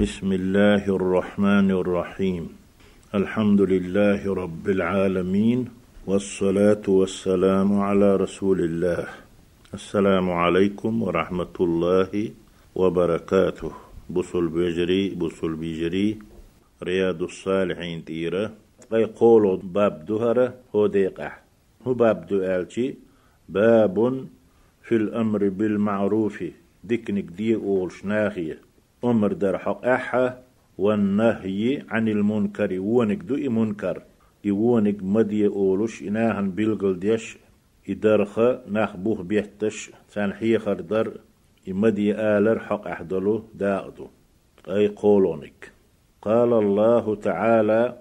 بسم الله الرحمن الرحيم الحمد لله رب العالمين والصلاة والسلام على رسول الله السلام عليكم ورحمة الله وبركاته بصل بجري بصل بجري رياض الصالحين تيرة أي باب دهرة هو ديقع هو باب دؤالتي باب في الأمر بالمعروف ديكنك دي أول شناخية أمر در حق أحا والنهي عن المنكر ونك دو منكر يونك مدي أولوش إناهن بلغل ديش إدارخ نخبوه بيهتش تنحي خردر إمدي آلر حق أحدلو داغدو. أي قولونك. قال الله تعالى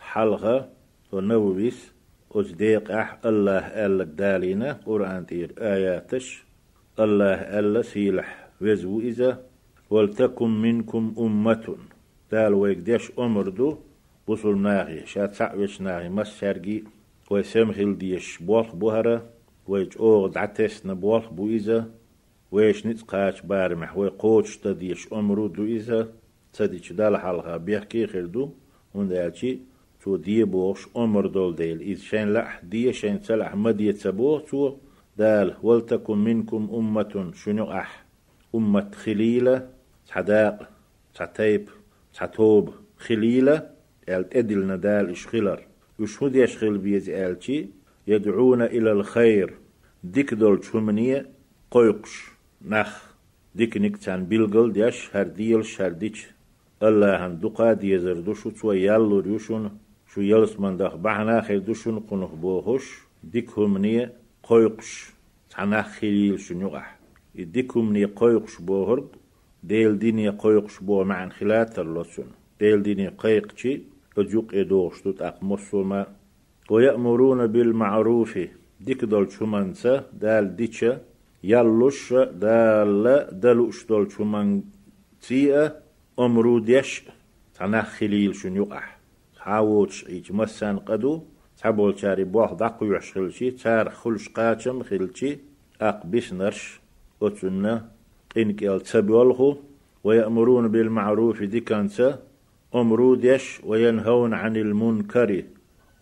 حلغة ونوبيس أجديق أح الله ألا دالينا قرآن تير آياتش الله ألا سيلح وزو إذا ولتكن منكم أمة. دال ويقديش أمردو بوصل ناغي شات سعوش ناغي مس شرقي ويسمخل ديش بوالخ بوهرة ويج أوغ عتس نبوالخ بو إذا ويش نتقاش بارمح ويقوش تديش أمرو إذا تديش دال حلقة بيحكي خردو وندالشي تو دي بوش أمر دول ديل. إذ شين لح دي شين سلح مدية سبوه تو. دال ولتكن منكم أمة شنو أح؟ أمة خليلة صداق صتيب صتوب خليلة قالت أدلنا دال إشخلر يشهد يشخل بيز آلتي يدعون إلى الخير ديك دول شمنية قيقش نخ ديك نكتان بيلغل ديش هرديل شرديش الله هندقا ديزردوشو تو يالو ريوشون شو يلس من دخ بحنا خير دوشون قنخ بوهوش ديك همنية قيقش تانا خليل شنوغح ديك همنية قيقش بوهرب ديل ديني قيقش بو معن خلات اللسون ديل ديني قيقشي أجوق إدوغش توت أق مسلمة ويأمرون بالمعروف. ديك دول شمانسة دال ديتشا يالوش دال دلوش دول شمان تيئة أمرو ديش. تانا خليل شنوغح حاوتش إيج مسان قدو. تحبول شاري بوح دقو يشخلشي تار خلش قاتشم خلشي أق بسنرش أتسنة. إنك التبولخو ويأمرون بالمعروف دي كانسا أمرود يش وينهون عن المنكر.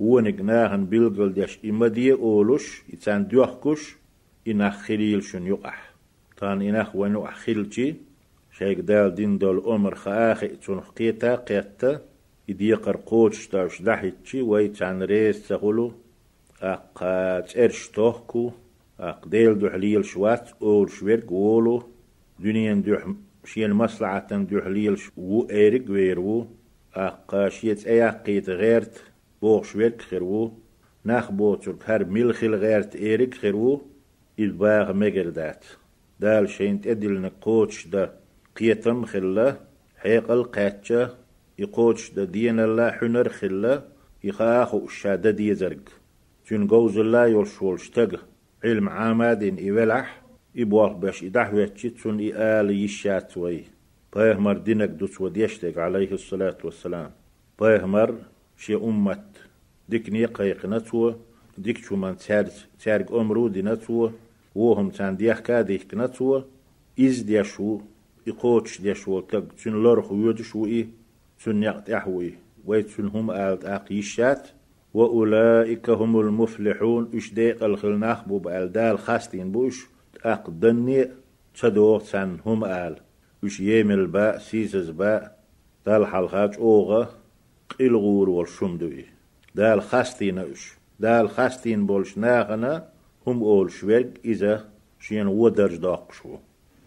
ونق ناهن بلغل ديش إمدي أولوش إتان دوحكوش إنخ خليل شن يقح. تان إنخ ونو أخلتي شيك دال دين دول أمر خآخي تنخ قيتا قيتا إديقر قوتش تاوش دحيتشي ويتان ريس تغلو. أق ترش توهكو أق ديل دوحليل شوات أول شويرك وولو دنيا دوح شين مصلحة دوحليل و إيرك ويرو أق شيت أياقيت غيرت بوغ شويرك خيرو ناخ بوتر هر ملخل غيرت إيرك خيرو الباغ مجردات دال شين تدل نقوتش دا قيتم خلا حيقل قاتشة يقوش دا دين الله حنر خلا يخاخو الشادة دي زرق تون قوز الله يولشول شتق علم عامادين إيولح إبوال باش إدح ويتشي تون إيال يشات وي. باهمر دينك دوس وديشتك عليه الصلاة والسلام. باهمر شي أمت. ديك نيقيق نتوه ديك شو من تارج تارج أمرو دي نتوه وهم تان ديخ كاديك نتوه إز ديشو. يقوتش ديشو. تق تون لرخ ويدشو إيه تن يحوي ويتن هم آلت آقيشات وأولئك هم المفلحون. إش ديق الخلناخ بو بألدال خاستين بوش. أقدني تدوغ تن هم آل. إش يمل باء سيزز باء دال حلقات أوغا قيل غور والشمدوي دال خاستين إش. دال خاستين بولش ناغنا هم أول شويرج إذا شين ودرج داقشو.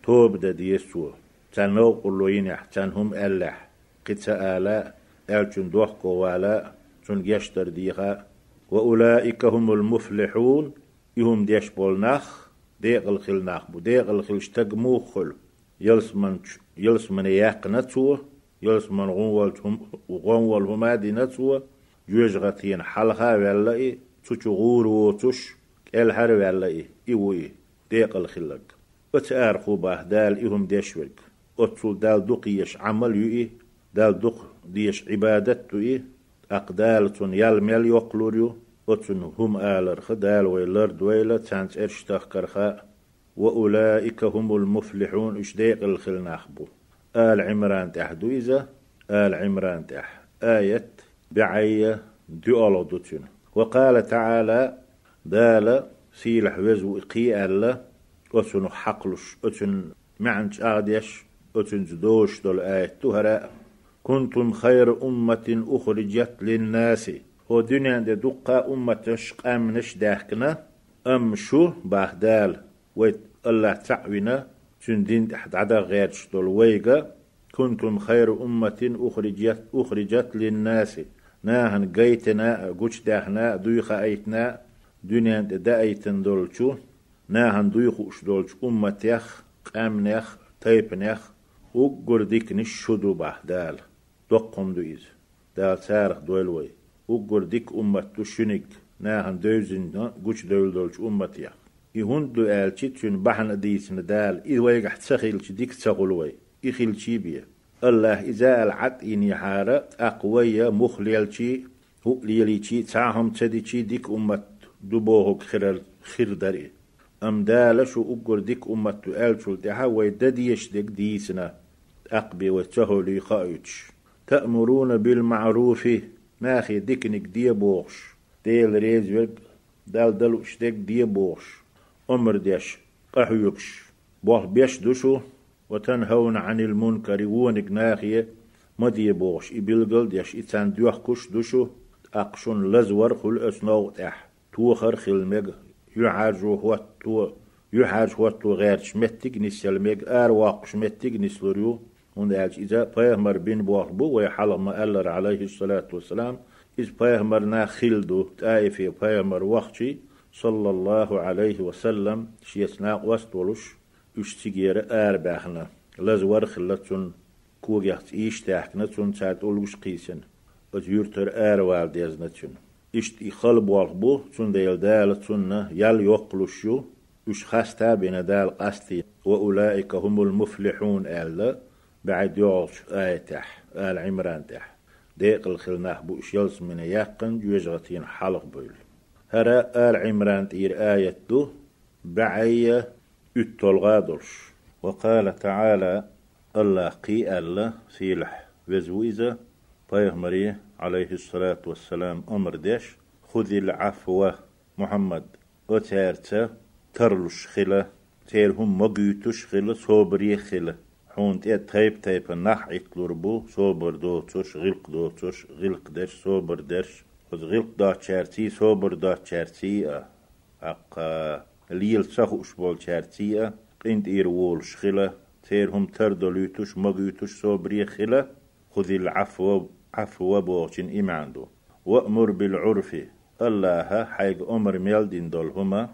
توب دا ديسو تنو قلوين يحتن هم ألح. قتا آلا ألتون دوح كوالا تون يشتر ديها وأولئك هم المفلحون يهم ديش بولناخ. ديق الخل ناخبو ديق الخل اشتقمو خل. يلس من يلس من ياق نتوه يلس من غنول غنول هما دي نتوه جوج غتين حلها ولا تشو غور وتش الهر ولا إيوي ديق الخلق وتأرخو باه دال إهم ديشوك أتصل دال دقيش عمل يؤي دال دق ديش عبادته إيه. أقدالتون يلميل يقلوريو وتن هم آلر خدال ويلر دويلة تانت إرشتاخ كرخاء وأولئك هم المفلحون إشديق الخل ناخبو. آل عمران تحدو إذا آل عمران تح آية بعية دؤلو دوتين وقال تعالى دال سيلح وزو إقي ألا أتن حقلش أتن معنش آديش أتن دوش دول آية تهراء. كنتم خير أمة أخرجت للناس. هو دنيا دي دقا أمة شقام نش داخكنا أم شو باهدال ويت الله تعوينا تندين تحت عدا غير شتول ويغا كنتم خير أمة أخرجت أخرجت للناس ناهن قيتنا قوش داخنا دويخا أيتنا دنيا دا أيتن دولشو ناهن دويخ أش دولش أمة يخ قام نخ تيب نخ وقرديك نشدو بحدال دوقم دويز دال سارخ دولوي وقرديك أمة تشنك ناهن دوزن قوش دول دولش أمة يخ يهون دو آلتي تشون بحن ديسن دال إذ ويقح تسخيلش ديك تسغلوي إخيل بيه الله إذا العد إني حارة أقوية مخليلشي هو ليليشي تعهم تديشي ديك أمة دبوهك خير خير داري أم دالش وأقر ديك أمة تؤالشل دها ويدديش ديك ديسنا أقبي وتهو لي خايتش تأمرون بالمعروف ناخي ديكنك دي بوغش ديل ريز دال دلوش ديك دي بوغش أمر ديش قحيوكش بوغ بيش دوشو وتنهون عن المنكر ونك ناخية مدي بوغش إبلغل ديش إتان دوخ كش دوشو. أقشن لزور خل أسنو تح. توخر خلمج يعاجو هو تو يحاج هو تو غير شمتك نسلمج آر واق شمتك نسلوريو دالش إذا بيهمر بين بوغ بو ويحلم ما ألر عليه الصلاة والسلام إذ بيهمر نا خلدو تايفي بيهمر وقتي صلى الله عليه وسلم شيسناق وستولش اشتگیر آر بخنا لزور خلتون کوگیت ایش تحکنا چون چات اولوش قیسن. ات یورتر آر والدیزنا چون اشت ایخال بوالق بو چون دیل دال چون یال يقلشو اش خستا بين دال قستي وأولئك هم المفلحون ألا بعد يوش آية تح آل عمران تح ديق الخلناه بو يلس من يقن جوجغتين حلق بول هرا آل عمران تير آية دو بعية اتولغادرش وقال تعالى الله قي الله سيلح وزويزة مري عليه الصلاة والسلام أمر ديش خذ العفو محمد أتارتا ترلش خلا تير هم مقيتش خلا صوبري خلا حون تي تايب تايب نح بو صوبر دو توش غلق دو توش غلق دش صوبر دش. خذ غلق دا تشارتي صوبر دا تشارتي أقا ليل سخوش بول شارتيا قنت إير وول شخلة تيرهم تردلوتوش مغيتوش صبري خلة خذ العفو عفو بوغشن إماندو وأمر بالعرف. الله حيق أمر ميلدين دول هما.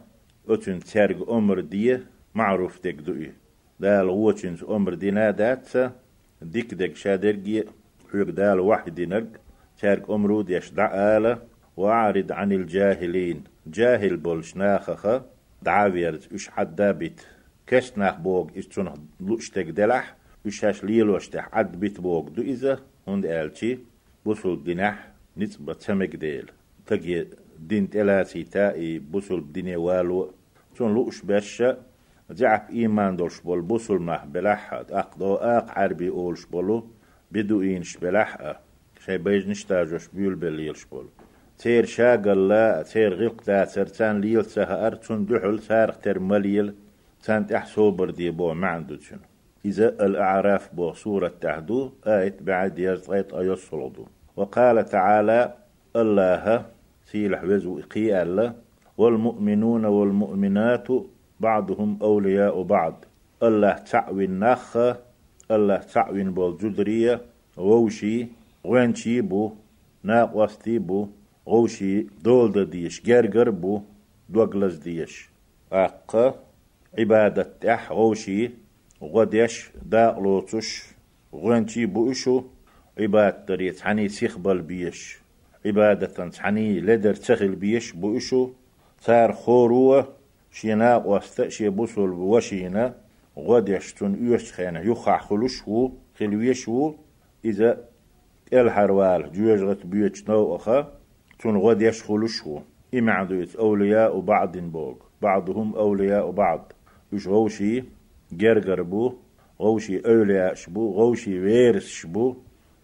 أتن ترق أمر دي معروف ديك دوئي. دال غوچن أمر دينا داتسا ديك ديك شادرقي حيق دال واحد دينك ترق أمرو ديش دعالة وأعرض عن الجاهلين. جاهل بولش ناخخة دعاويرز إش حدا بيت. كشناخ بوغ اشتون لوشتك دلح اشاش ليلوشتح عد بيت بوغ دو إذا هند آلتي بوصل دينح نسبة سمك ديل. تجي دين تلاسي تائي بوصل ديني والو. تون لوش بشا جعب إيمان دولش بول بوصل مح بلح أقدو آق عربي أولش بولو. بدو إينش بلح شي بيج نشتاجوش بيول بليلش بولو تير شاقل لا تير غلق تاتر تان ليل سهر تون دحل سارق تر مليل تان تحسوبر دي بو ما عنده شنو إذا الأعراف بو سورة تحدو آيت بعد يزغيت أيصلدو وقال تعالى الله سيلح وزو إقي الله والمؤمنون والمؤمنات بعضهم أولياء بعض. الله تعوي النخ الله تعوي بالجدرية ووشي وين بو ناق وستي بو غوشي دول دا ديش جرجر بو دوغلز ديش. أق عبادة تح غوشي غديش دا لوتش غنتي بوشو عبادة دريت حني سيخبل بيش. عبادة حني لدر تخل بيش بوشو صار خوروة شينا وست شي بوصل وشينا غديش تن يوش خينا. يخع خلوش هو خلويش هو. إذا الحروال جوجغت بيوش نو أخا تون غد يشخلوش هو. إمعدويت أولياء بعض بوغ. بعضهم أولياء بعض يش غوشي جرجر بو غوشي أولياء شبو غوشي ويرس شبو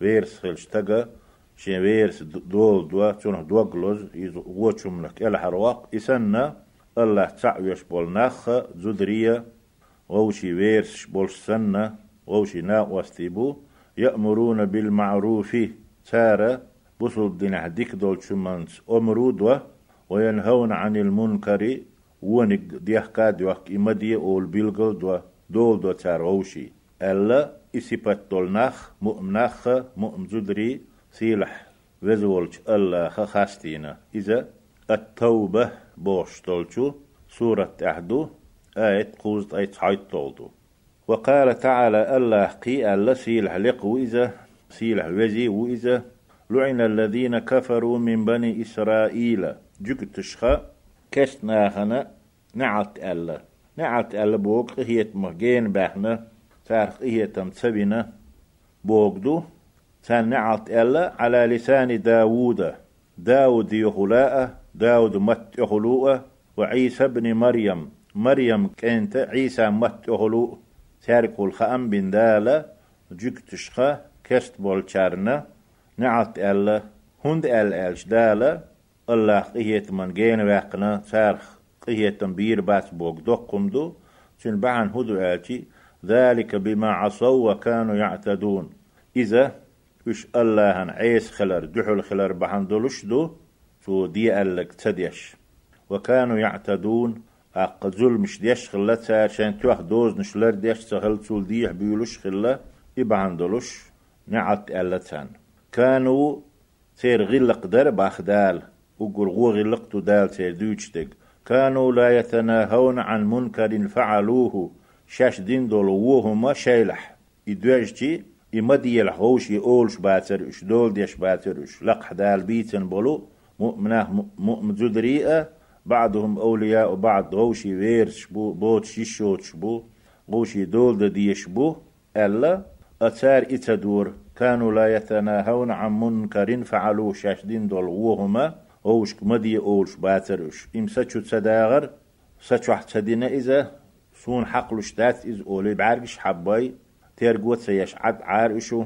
ويرس خلش تقا شين ويرس دول دوا تونه دوغلوز وچم لك إلى حرواق إسنا الله تعيش بول نخ زدرية غوشي ويرس بول سنة غوشي نا واستيبو يأمرون بالمعروف تارة بصل دين ديك دول شمانس أمرود وينهون عن المنكر ونك ديح كاد وقت إمدي أول بيلغل دوا دول دو تار غوشي ألا إسيبت دول نخ مؤمنخ مؤم زدري سيلح وزولش الله خاستينا إذا التوبة بوش تولشو سورة أحدو آية قوزت حيط تولدو. وقال تعالى الله قي الله سيلح لق وإذا سيلح وزي وإذا لعن الذين كفروا من بني إسرائيل. جك تشخى كست ناخنا نعت الله نعت الله بوق هي مهجين بحنا. تارخ هي تمتسبنا بوقدو سان نعت الله على لسان داوود. داود يخلاء داود مت يخلوء وعيسى بن مريم. مريم كانت عيسى مت يخلوء تاركول خام بن دالة جك تشخى كست بولشارنا نعت ألا هند أل ألش دالة الله قهيت من جين واقنا سارخ قهيت بير باس بوك دقم دو سن بعن هدو آتي ذلك بما عصوا وكانوا يعتدون. إذا وش الله عيس خلر دحل خلر بحن دولش دو تو دي ألك تديش وكانوا يعتدون أق ظلم مش ديش خلا تسار شان توخ دوز نشلر ديش تخل تول ديح بيولش خلا إبعن دولش نعت ألتان. كانوا سير غلق در بأخدال وقر غو غلق دال سير دوشتك كانوا لا يتناهون عن منكر فعلوه شاش دين دول وهما شيلح يدوجتي يمدي الحوش يقولش باتر إش دول ديش باتر إش لق دال بيتن بلو مؤمنة مؤمن زدريئة بعضهم أولياء وبعض غوشي ويرش بو بوت شيشوت بو غوشي دول ديش بو ألا أتار إتدور كانوا لا يتناهون عن منكر فعلوه شاشدين دول وهما أوش مدي أولش باترش إم سچو تداغر سچو تدينا إذا سون حقلش دات إز أولي بعرقش حباي تيرقوت سيش عد عارشو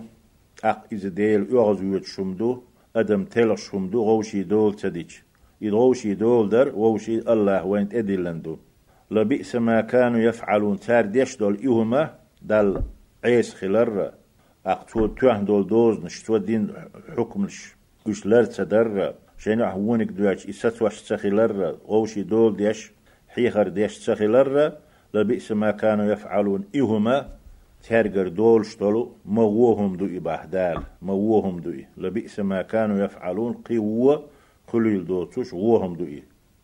أق إذا ديل يغزو يتشمدو. أدم تلش شمدو غوشي دول تديش غوشي دول در ووشي الله وين إدلندو لبئس ما كانوا يفعلون. تار ديش دول إهما دل عيس خلر. أقتو توهن دول دوز نشتو دين حكمش. وش لر تدر. شين حوونك دواج إسات واش تخيلر غوشي دول ديش. حيخر ديش تخيلر لبئس ما كانوا يفعلون. إهما ترجر دول شتلو مووهم دو إباهدال مووهم دو لبئس ما كانوا يفعلون قوة قليل دو توش وهم دو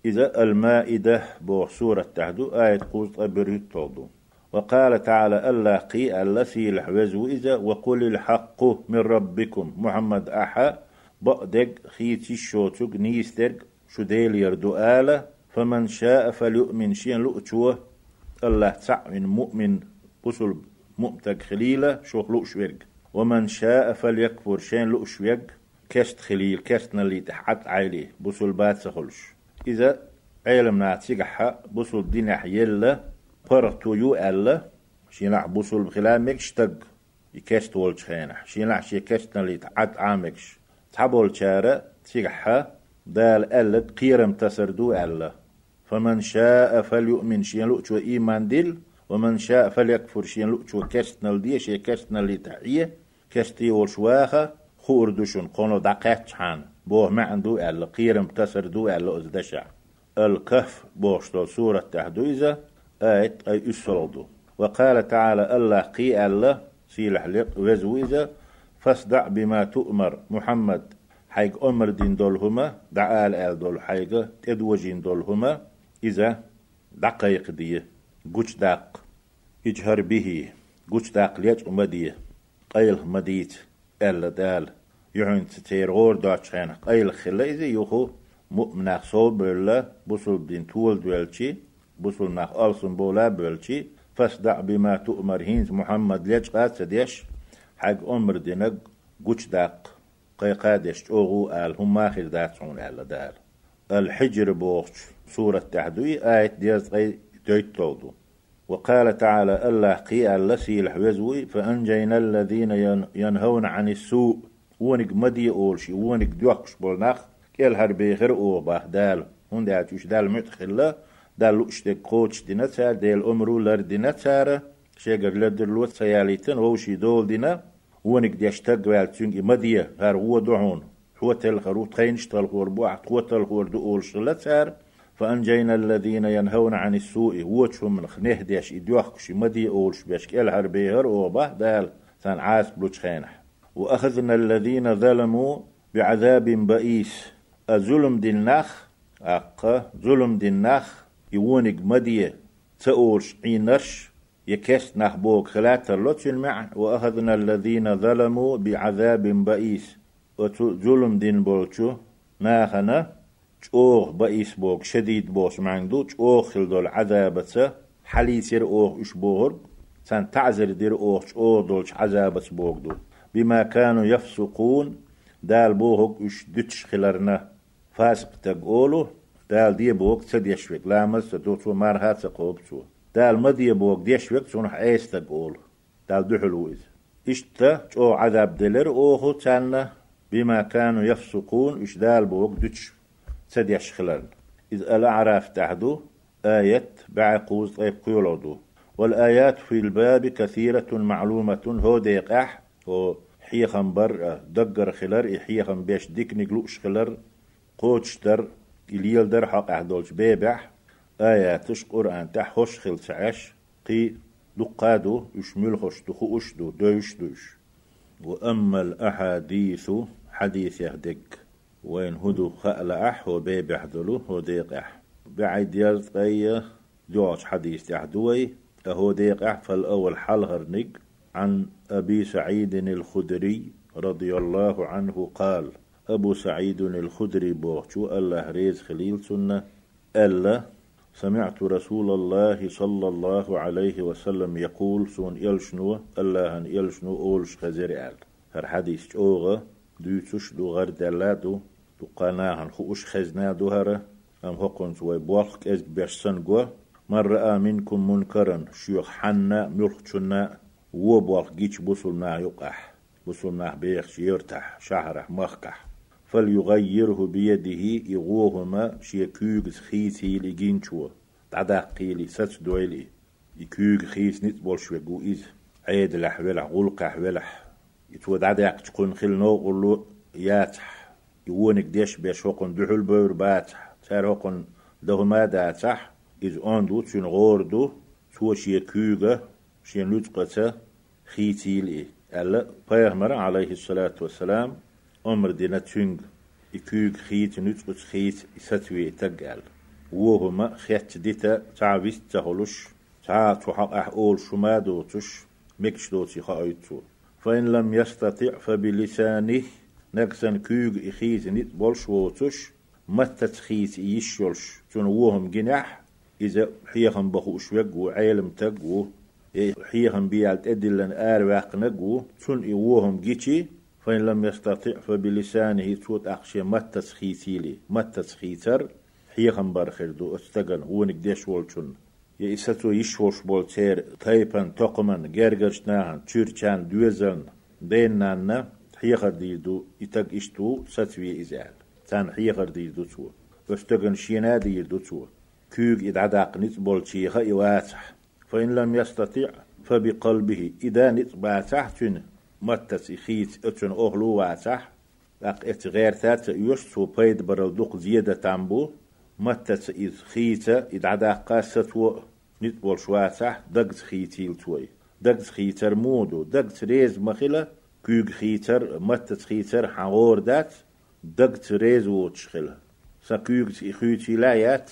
إذا المائدة بو سورة تحدو آية قوز أبريد تولدو. وقال تعالى الله قي الذي الحوز إذا وقل الحق من ربكم محمد أحا بقدق خيتي شوتوك نيسترق شديل يردو آلة فمن شاء فليؤمن شين لؤتوه الله تعمن مؤمن بسل مؤتك خليلة شوخ لؤشويق ومن شاء فليكفر شين لؤشويق كشت خليل كشت نلي تحت عيلي بسل بات سخلش. إذا علم ناتيقها بسل دين يلا فرتو يو ألا شينا بوصل بخلامك شتق. يكشت ولش خينا شينا شي كشتنا اللي تعد عامكش تحبول شارع تيجحها دال ألا قيرم تسردو ألا. فمن شاء فليؤمن شين لؤتو إيمان دل ومن شاء فليكفر شين لؤتو كشتنا لدي شي كشتنا اللي تعيه كشتي ولشواخة خور قونو دقات حان بوه ما عنده ألا قيرم تسردو ألا أزدشع الكهف بوشتو سورة تحدو إذا آية أي أسرودو وقال تعالى الله قي الله سيلح لق وزويزة فاصدع بما تؤمر محمد. حيق أمر دين دولهما دعال آل دول حيق تدوجين دولهما إذا دقيق دي. قوش داق اجهر به قوش داق ليج أمدية قيل مديت ألا دال يعين تتير غور داچخين قيل خلا إذا يخو مؤمناق صوب بلا بصل دين تول دولشي بوصل ناخ ألسن بولا بولشي فاصدع بما تؤمر هينز محمد ليش قاد سديش حق أمر دينك قوش داق قي قادش أوغو آل هم ماخر داتسون آل دار الحجر بوخش سورة تحدوي آية ديز قي دويت تودو وقال تعالى الله قي اللسي الحوزوي فأنجينا الذين ينهون عن السوء. ونك مدي أولشي ونك دوكش بولناخ كيل هربيخر أو باه دال هون داتوش دال متخلا دال لوشتك قوتش دينا تار ديل أمرو لر دينا تار شيغر لدر لوت سياليتن ووشي دول دينا. ونك ديشتق والتونج مدية هر هو دعون هو تلخرو تخينش تلخور بوعد هو تلخور دو أولش لتار فأنجينا الذين ينهون عن السوء ووتشهم من خنه ديش إدوخش مدي أولش بيشك الهر بيهر أو دال ثان عاس بلوش خينح وأخذنا الذين ظلموا بعذاب بئيس. الظلم دين نخ أقا ظلم دين نخ يونق مدية تأولش عينش يكست نخبوك خلات اللوتش المع وأخذنا الذين ظلموا بعذاب بئيس. ظلم دين بولشو ناخنا چوغ بئيس بوك شديد بوش معندو چوغ خلدول عذابة حليسير اوغ اش بوغر سان تعزر دير اوغ چوغ دولش عذابة بوغ دو. بما كانوا يفسقون دال بوهك اش دتش خلرنا فاسق تقولو دال دي بوك تد يشوك لامز تدوتو مارها تقوب تو دال مدي بوك ديشوك تونح ايس تقول دال دحلو إذ اشتا جو عذاب دلر اوهو تانا بما كانوا يفسقون اش دال بوك دتش تد يشخلرن إذ الأعراف تحدو آية بعقوز طيب قيولودو والآيات في الباب كثيرة معلومة هو ديقح هو حيخم بر دقر خلر حيخم بيش ديك نقلوش قوتش در إليل در حق أحدولش بيبح. آياتش قرآن تحوش خل تعش قي دقادو يشمل خوش دخو أشدو دوش دوش وأما الأحاديث حديث يهدك. وين هدو خأل أح وبيبح دلو هو ديق أح بعد يلقي جوش حديث يحدوي أهو ديق أح فالأول حل هرنق عن أبي سعيد الخدري رضي الله عنه قال أبو سعيد الخدري بوغشو الله ريز خليل سنة. ألا سمعت رسول الله صلى الله عليه وسلم يقول سون يلشنو الله ان يلشنو أولش خزر آل. هر حديث أوغا دوتش دو غر دلادو دو قناهن خوش خزنا دو هره أم هقون سوي بوالك إز بيشسن قوة من رأى منكم منكرا شيوخ حنا ملخشنا وبوالك جيش بوصلنا يقح بوصلنا بيخش يرتح شهره مخكح فليغيره بيده يغوهما شيكوغ خيسي لجينشو تعدا قيلي ست دويلي يكوغ خيس نت بولشوي قو إز عيد لح ولح غلقح يتود عدا تكون خل نو قلو ياتح يوونك ديش بيش هقن دحل بور باتح سار هقن دغما داتح إز أون دو تشون غور دو تو شيكوغ شين لتقتا خيتي لي. ألا بيغمر عليه الصلاة والسلام أمر دينا تشنج يكوغ خيت نتقت خيت ستوي تقال. وهما خيت ديتا تعويست تهلوش تا تحق أحقول شمادو تش مكش دوتي خايتو. فإن لم يستطع فبلسانه نقسن كوغ إخيز نت بولش ووتش متت خيس يشولش تون وهم جناح؟ إذا حيخن بخو شوق وعيلم تقو حيخن بيالت أدلن آر واقنقو تون إيوهم جيتي فإن لم يستطع فبلسانه توت أخشي متت خيسيلي متت خيتر حيخن برخر دو استغن ونك ديش إساتو يشوش بول تير تايبان تقمن جرجرش ناهن تشيرچان دوزن بيننا حيخر ديدو يتق اشتو ستوي إزال تان حيخر ديدو تو واستغن شينا ديدو تو كوغ إدعداق نتبول تشيخا إواتح فإن لم يستطيع فبقلبه إذا نتباتح تن متت خيت اتن أغلو واتح لق ات غير ثات يشتو بيد برل دوق زيادة تامبو متت إذ خيت إذ عدا قاسة و نتبول شواتح دقز خيتيل توي. دقز خيتر مودو دقز ريز مخيلة كوغ خيتر متت خيتر حغور دات دقز ريز ووتشخيلة سكوغ خيتي لا يات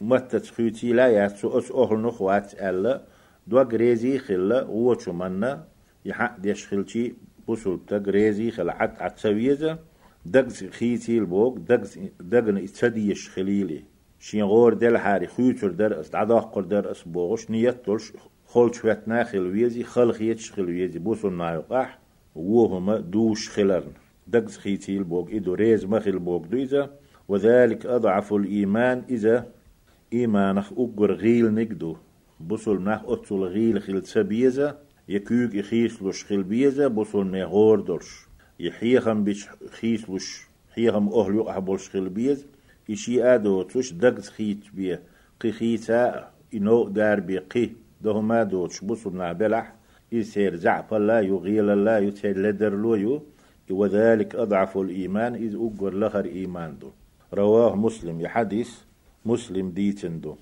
متت خيتي لا يات أس أهل نخوات ألا دوغ ريزي خلا ووتشو منا يحق ديش خلشي بوسل تق ريزي خلا عت عتسويزة دقز خيتي البوك دقز دقن اتسديش خليلي شين غور دل حاري خيوتر در است عداق در اس بوغش نيت تلش خل شويت ناخل ويزي خل خيتش خل ويزي بوسل نايقح وهما دوش خلرن دقز خيتي البوك إدو ريز مخل البوك دويزة وذلك أضعف الإيمان إذا إيمانخ أقر غيل نقدو بوصل نه أتول غيل خيل سبيزة يكوك يخيسلوش خيل بيزة بوصل نه غوردرش يحيخم بيش خيسلوش حيخم أهلو أحبولش خيل بيز. إشي آدو توش دقز خيت بيه. قي خيتا إنو دار بي قي دهما دوتش بوصل نه بلح. يسير زعف الله يغيل الله يتير لدر لويو. وذلك أضعف الإيمان إذ أقر لخر إيمان دو. رواه مسلم يحدث مسلم ديتن دو.